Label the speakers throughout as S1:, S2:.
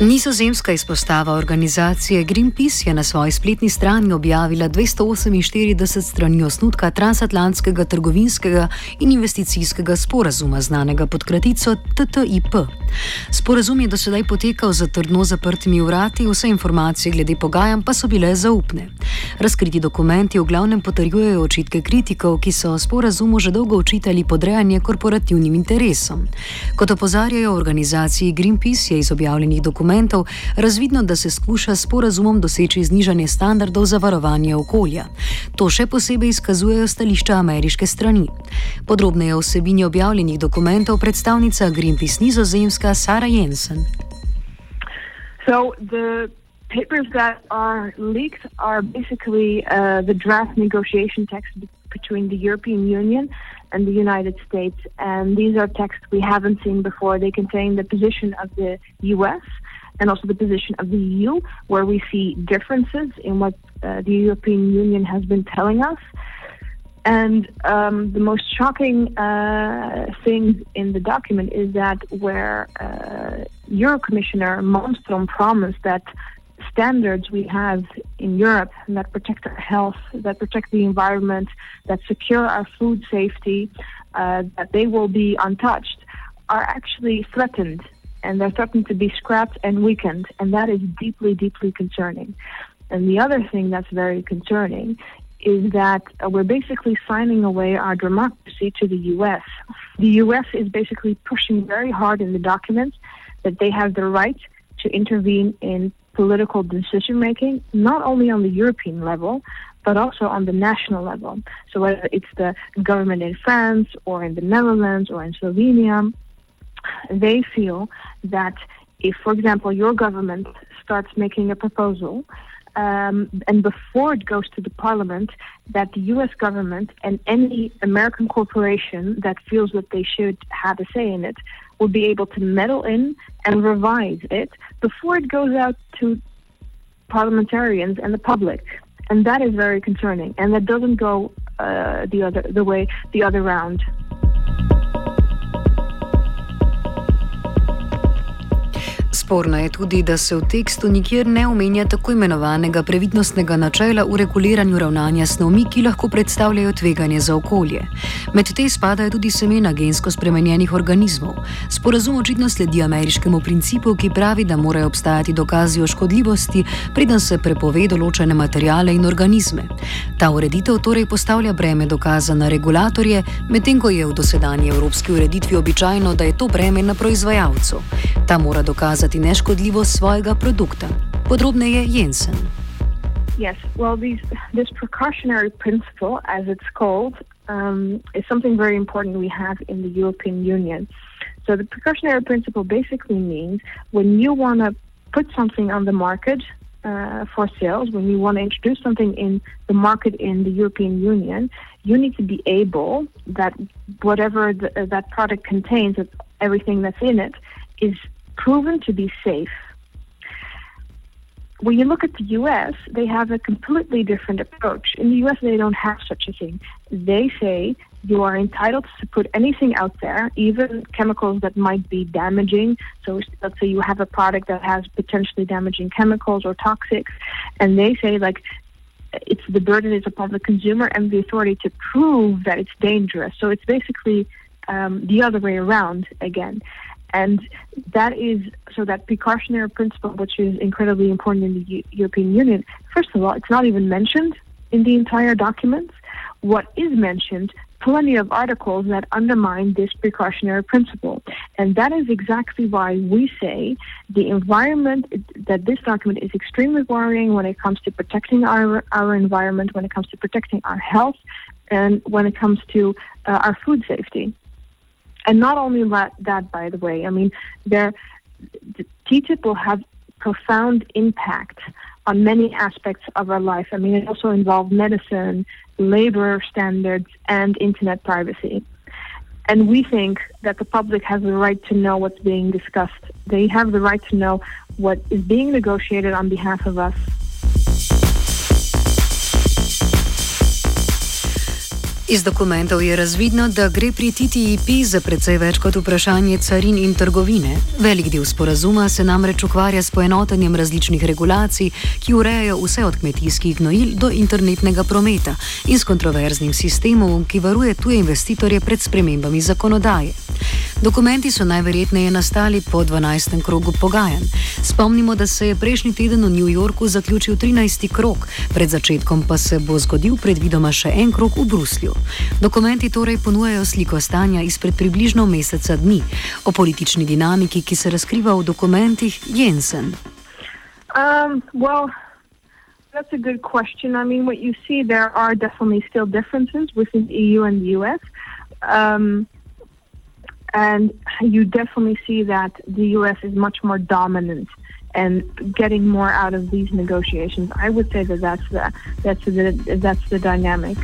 S1: Nizozemska izpostava organizacije Greenpeace je na svoji spletni strani objavila 248 strani osnutka transatlantskega trgovinskega in investicijskega sporazuma, znanega pod kratico TTIP. Sporazum je do sedaj potekal za trdno zaprtimi vrati, vse informacije glede pogajanj pa so bile zaupne. Razkriti dokumenti v glavnem potrjujejo očitke kritikov, ki so sporazumu že dolgo očitali podrejanje korporativnim interesom. Kot opozarjajo organizaciji Greenpeace, je iz objavljenih dokumentov dokumentov razvidno, da se skuša s porazumom doseči znižanje standardov za varovanje okolja. To še posebej izkazujejo stališča ameriške strani. Podrobneje o vsebini objavljenih dokumentov predstavnica Greenpeace nizozemska Sara Jensen.
S2: So the papers that are leaked are basically uh, the draft negotiation text between the European Union and the United States. And these are texts we haven't seen before. They contain the position of the US and also the position of the EU, where we see differences in what uh, the European Union has been telling us. And um, the most shocking uh, thing in the document is that where uh, Euro Commissioner Malmström promised that standards we have in Europe that protect our health, that protect the environment, that secure our food safety, uh, that they will be untouched, are actually threatened and they're threatened to be scrapped and weakened, and that is deeply, deeply concerning. And the other thing that's very concerning is that uh, we're basically signing away our democracy to the U.S. The U.S. is basically pushing very hard in the documents that they have the right to intervene in political decision making, not only on the European level, but also on the national level. So whether it's the government in France or in the Netherlands or in Slovenia they feel that if, for example, your government starts making a proposal, um, and before it goes to the parliament, that the U.S. government and any American corporation that feels that they should have a say in it will be able to meddle in and revise it before it goes out to parliamentarians and the public. And that is very concerning. And that doesn't go uh, the other the way the other round.
S1: Sporno je tudi, da se v tekstu nikjer ne omenja tako imenovanega previdnostnega načela v reguliranju ravnanja snovmi, ki lahko predstavljajo tveganje za okolje. Med te spadajo tudi semena gensko spremenjenih organizmov. Sporazum očitno sledi ameriškemu principu, ki pravi, da morajo obstajati dokazi o škodljivosti, preden se prepove določene materijale in organizme. Ta ureditev torej postavlja breme dokaza na regulatorje, medtem ko je v dosedanji evropski ureditvi običajno, da je to breme na proizvajalcu. Ta mora dokazati neškodljivost svojega produkta. Podrobneje Jensen.
S2: Yes, well, these, this precautionary principle, as it's called, um, is something very important we have in the European Union. So, the precautionary principle basically means when you want to put something on the market uh, for sales, when you want to introduce something in the market in the European Union, you need to be able that whatever the, uh, that product contains, everything that's in it, is proven to be safe. When you look at the US, they have a completely different approach. In the US, they don't have such a thing. They say you are entitled to put anything out there, even chemicals that might be damaging. So let's say you have a product that has potentially damaging chemicals or toxics, and they say like it's the burden is upon the consumer and the authority to prove that it's dangerous. So it's basically um, the other way around again. And that is so that precautionary principle, which is incredibly important in the U- European Union. First of all, it's not even mentioned in the entire document. What is mentioned, plenty of articles that undermine this precautionary principle. And that is exactly why we say the environment, that this document is extremely worrying when it comes to protecting our, our environment, when it comes to protecting our health, and when it comes to uh, our food safety. And not only that, by the way, I mean, there, the TTIP will have profound impact on many aspects of our life. I mean, it also involves medicine, labor standards, and internet privacy. and we think that the public has the right to know what's being discussed. They have the right to know what is being negotiated on behalf of us.
S1: Iz dokumentov je razvidno, da gre pri TTIP za precej več kot vprašanje carin in trgovine. Velik del sporazuma se namreč ukvarja s poenotenjem različnih regulacij, ki urejajo vse od kmetijskih gnojil do internetnega prometa in s kontroverznim sistemom, ki varuje tuje investitorje pred spremembami zakonodaje. Dokumenti so najverjetneje nastali po 12. krogu pogajanj. Spomnimo, da se je prejšnji teden v New Yorku zaključil 13. krog, pred začetkom pa se bo zgodil predvidoma še en krog v Bruslju. Dokumenti torej ponujajo sliko stanja izpred približno meseca dni o politični dinamiki, ki se razkriva v dokumentih Jensen.
S2: Um, well, that's a good question. I mean, what you see, there are definitely still differences within the EU and the US. Um, and you definitely see that the U.S. is much more dominant and getting more out of these negotiations. I would say that that's the that's the that's the dynamic.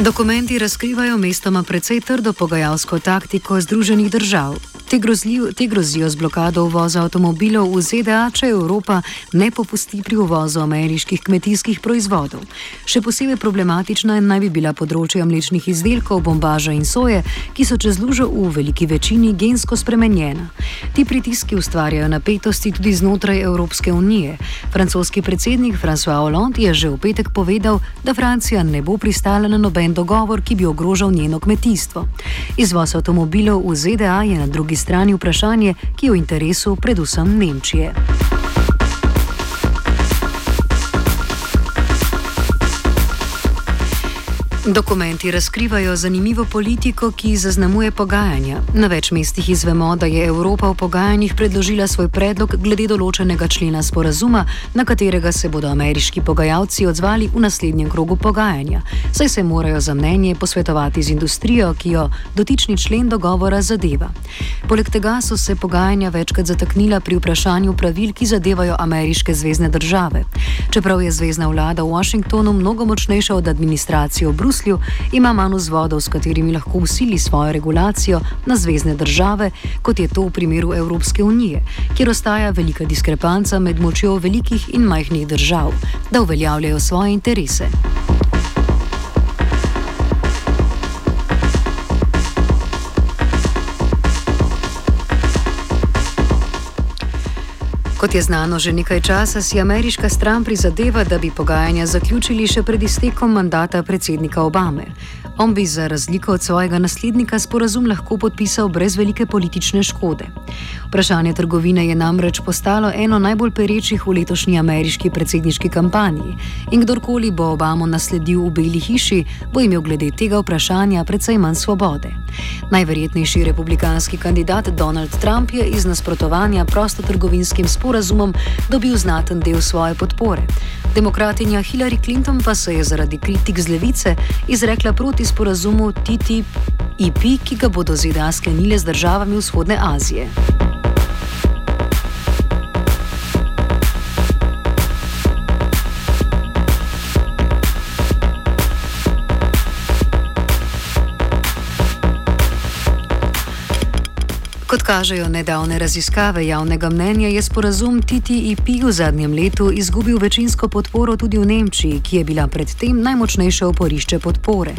S1: Dokumenti razkrivajo mestoma precej trdo pogajalsko taktiko Združenih držav. Te, grozljiv, te grozijo z blokado uvoza avtomobilov v ZDA, če Evropa ne popusti pri uvozu ameriških kmetijskih proizvodov. Še posebej problematična naj bi bila področja mlečnih izdelkov, bombaža in soje, ki so čez lužo v veliki večini gensko spremenjena. Ti pritiski ustvarjajo napetosti tudi znotraj Evropske unije. Francoski predsednik François Hollande je že v petek povedal, da Francija ne bo pristala na noben dogovor, ki bi ogrožal njeno kmetijstvo. Izvoz avtomobilov v ZDA je na drugi strani vprašanje, ki je v interesu predvsem Nemčije. Dokumenti razkrivajo zanimivo politiko, ki zaznamuje pogajanja. Na več mestih izvemo, da je Evropa v pogajanjih predložila svoj predlog glede določenega člena sporazuma, na katerega se bodo ameriški pogajalci odzvali v naslednjem krogu pogajanja. Saj se morajo za mnenje posvetovati z industrijo, ki jo dotični člen dogovora zadeva. Poleg tega so se pogajanja večkrat zataknila pri vprašanju pravil, ki zadevajo ameriške zvezdne države. Čeprav je zvezdna vlada v Washingtonu mnogo močnejša od administracije v Bruslju, Bruslju, ima manj vzvodov, s katerimi lahko usili svojo regulacijo na zvezdne države, kot je to v primeru Evropske unije, kjer ostaja velika diskrepanca med močjo velikih in majhnih držav, da uveljavljajo svoje interese. Kot je znano že nekaj časa, si ameriška stran prizadeva, da bi pogajanja zaključili še pred iztekom mandata predsednika Obame. On bi za razliko od svojega naslednika sporazum lahko podpisal brez velike politične škode. Vprašanje trgovine je namreč postalo eno najbolj perečih v letošnji ameriški predsedniški kampanji in kdorkoli bo Obamo nasledil v Beli hiši, bo imel glede tega vprašanja precej manj svobode. Najverjetnejši republikanski kandidat Donald Trump je iz nasprotovanja prostotrgovinskim sporazumom dobil znaten del svoje podpore. Demokratinja Hillary Clinton pa se je zaradi kritik z levice izrekla proti sporazumu TTIP, ki ga bodo ZDA sklenile z državami vzhodne Azije. Kažejo nedavne raziskave javnega mnenja, je sporazum TTIP v zadnjem letu izgubil večinsko podporo tudi v Nemčiji, ki je bila predtem najmočnejše oporišče podpore.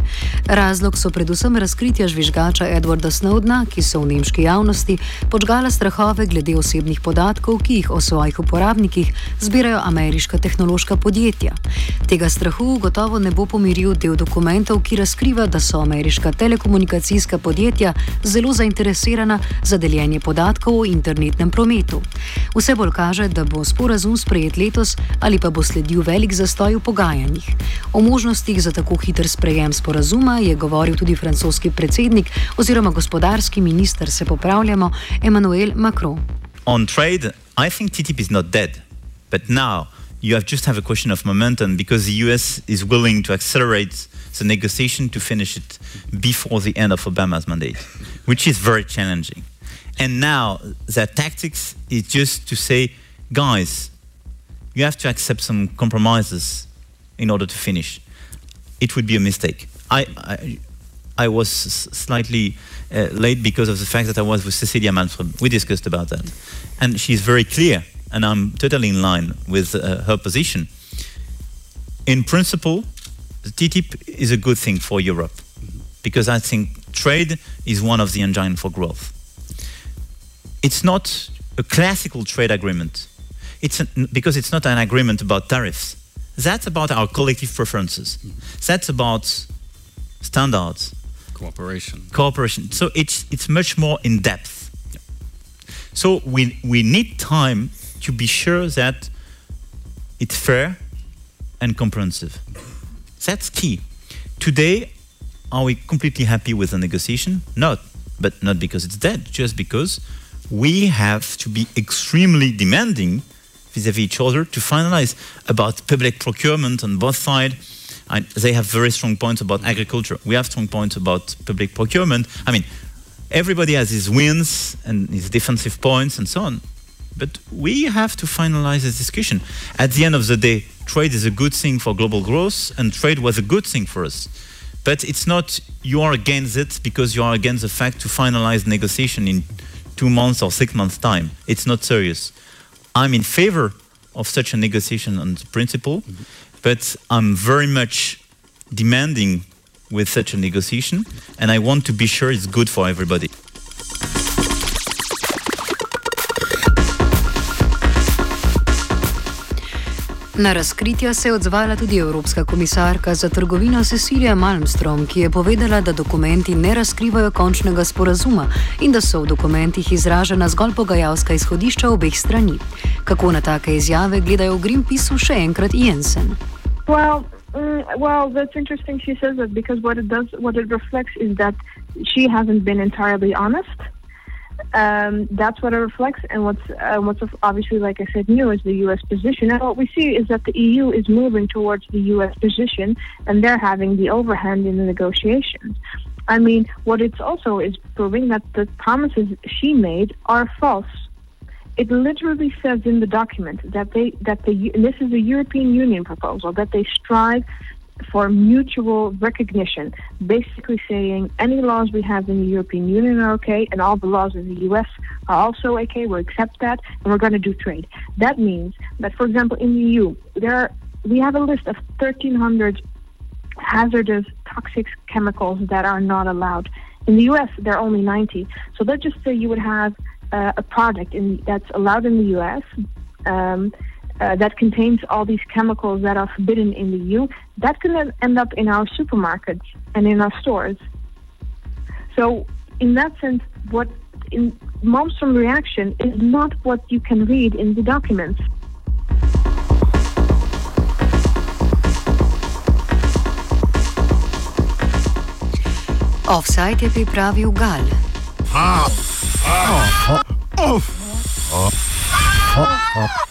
S1: Razlog so predvsem razkritja žvižgača Edwarda Snowdna, ki so v nemški javnosti počgala strahove glede osebnih podatkov, ki jih o svojih uporabnikih zbirajo ameriška tehnološka podjetja. Tega strahu gotovo ne bo pomiril del dokumentov, ki razkriva, da so ameriška telekomunikacijska podjetja zelo zainteresirana za deljenje podatkov o internetnem prometu. Vse bolj kaže, da bo sporazum sprejet letos ali pa bo sledil velik zastoj v pogajanjih. O možnostih za tako hiter sprejem sporazuma je govoril tudi francoski predsednik oziroma gospodarski minister, se popravljamo, Emmanuel Macron.
S3: On trade, I think TTIP is not dead, but now you have just have a question of momentum because the US is willing to accelerate the negotiation to finish it before the end of Obama's mandate, which is very challenging. And now their tactics is just to say, guys, you have to accept some compromises in order to finish. It would be a mistake. I, I, I was slightly uh, late because of the fact that I was with Cecilia Malmström. We discussed about that. And she's very clear, and I'm totally in line with uh, her position. In principle, the TTIP is a good thing for Europe because I think trade is one of the engines for growth. It's not a classical trade agreement. It's an, because it's not an agreement about tariffs. That's about our collective preferences. Mm-hmm. That's about standards.
S4: Cooperation.
S3: Cooperation. So it's it's much more in depth. Yeah. So we we need time to be sure that it's fair and comprehensive. That's key. Today, are we completely happy with the negotiation? Not, but not because it's dead, just because we have to be extremely demanding vis-à-vis each other to finalize about public procurement on both sides. They have very strong points about agriculture. We have strong points about public procurement. I mean, everybody has his wins and his defensive points and so on. But we have to finalize this discussion. At the end of the day, trade is a good thing for global growth, and trade was a good thing for us. But it's not you are against it because you are against the fact to finalize negotiation in two months or six months' time. It's not serious. I'm in favor of such a negotiation on principle, mm-hmm. but I'm very much demanding with such a negotiation, and I want to be sure it's good for everybody.
S1: Na razkritja se je odzvala tudi Evropska komisarka za trgovino Cecilija Malmstrom, ki je povedala, da dokumenti ne razkrivajo končnega sporazuma in da so v dokumentih izražena zgolj pogajalska izhodišča obeh strani. Kako na take izjave gledajo v Greenpeaceu še enkrat Jensen?
S2: Well. Mm, well, that's interesting. She says that because what it does, what it reflects, is that she hasn't been entirely honest. Um, that's what it reflects. And what's uh, what's obviously, like I said, new is the U.S. position. And what we see is that the EU is moving towards the U.S. position, and they're having the overhand in the negotiations. I mean, what it's also is proving that the promises she made are false. It literally says in the document that they that the and this is a European Union proposal that they strive for mutual recognition, basically saying any laws we have in the European Union are okay, and all the laws in the US are also okay. We'll accept that, and we're going to do trade. That means that, for example, in the EU, there are, we have a list of 1,300 hazardous toxic chemicals that are not allowed. In the US, there are only 90. So let's just say you would have uh, a product in, that's allowed in the US. Um, uh, that contains all these chemicals that are forbidden in the EU, that can end up in our supermarkets and in our stores. So, in that sense, what in Malmstrom reaction is not what you can read in the documents.
S1: Offside je pripravil Gal. Ha, ha, ha, off. Off. Off. Off. Off.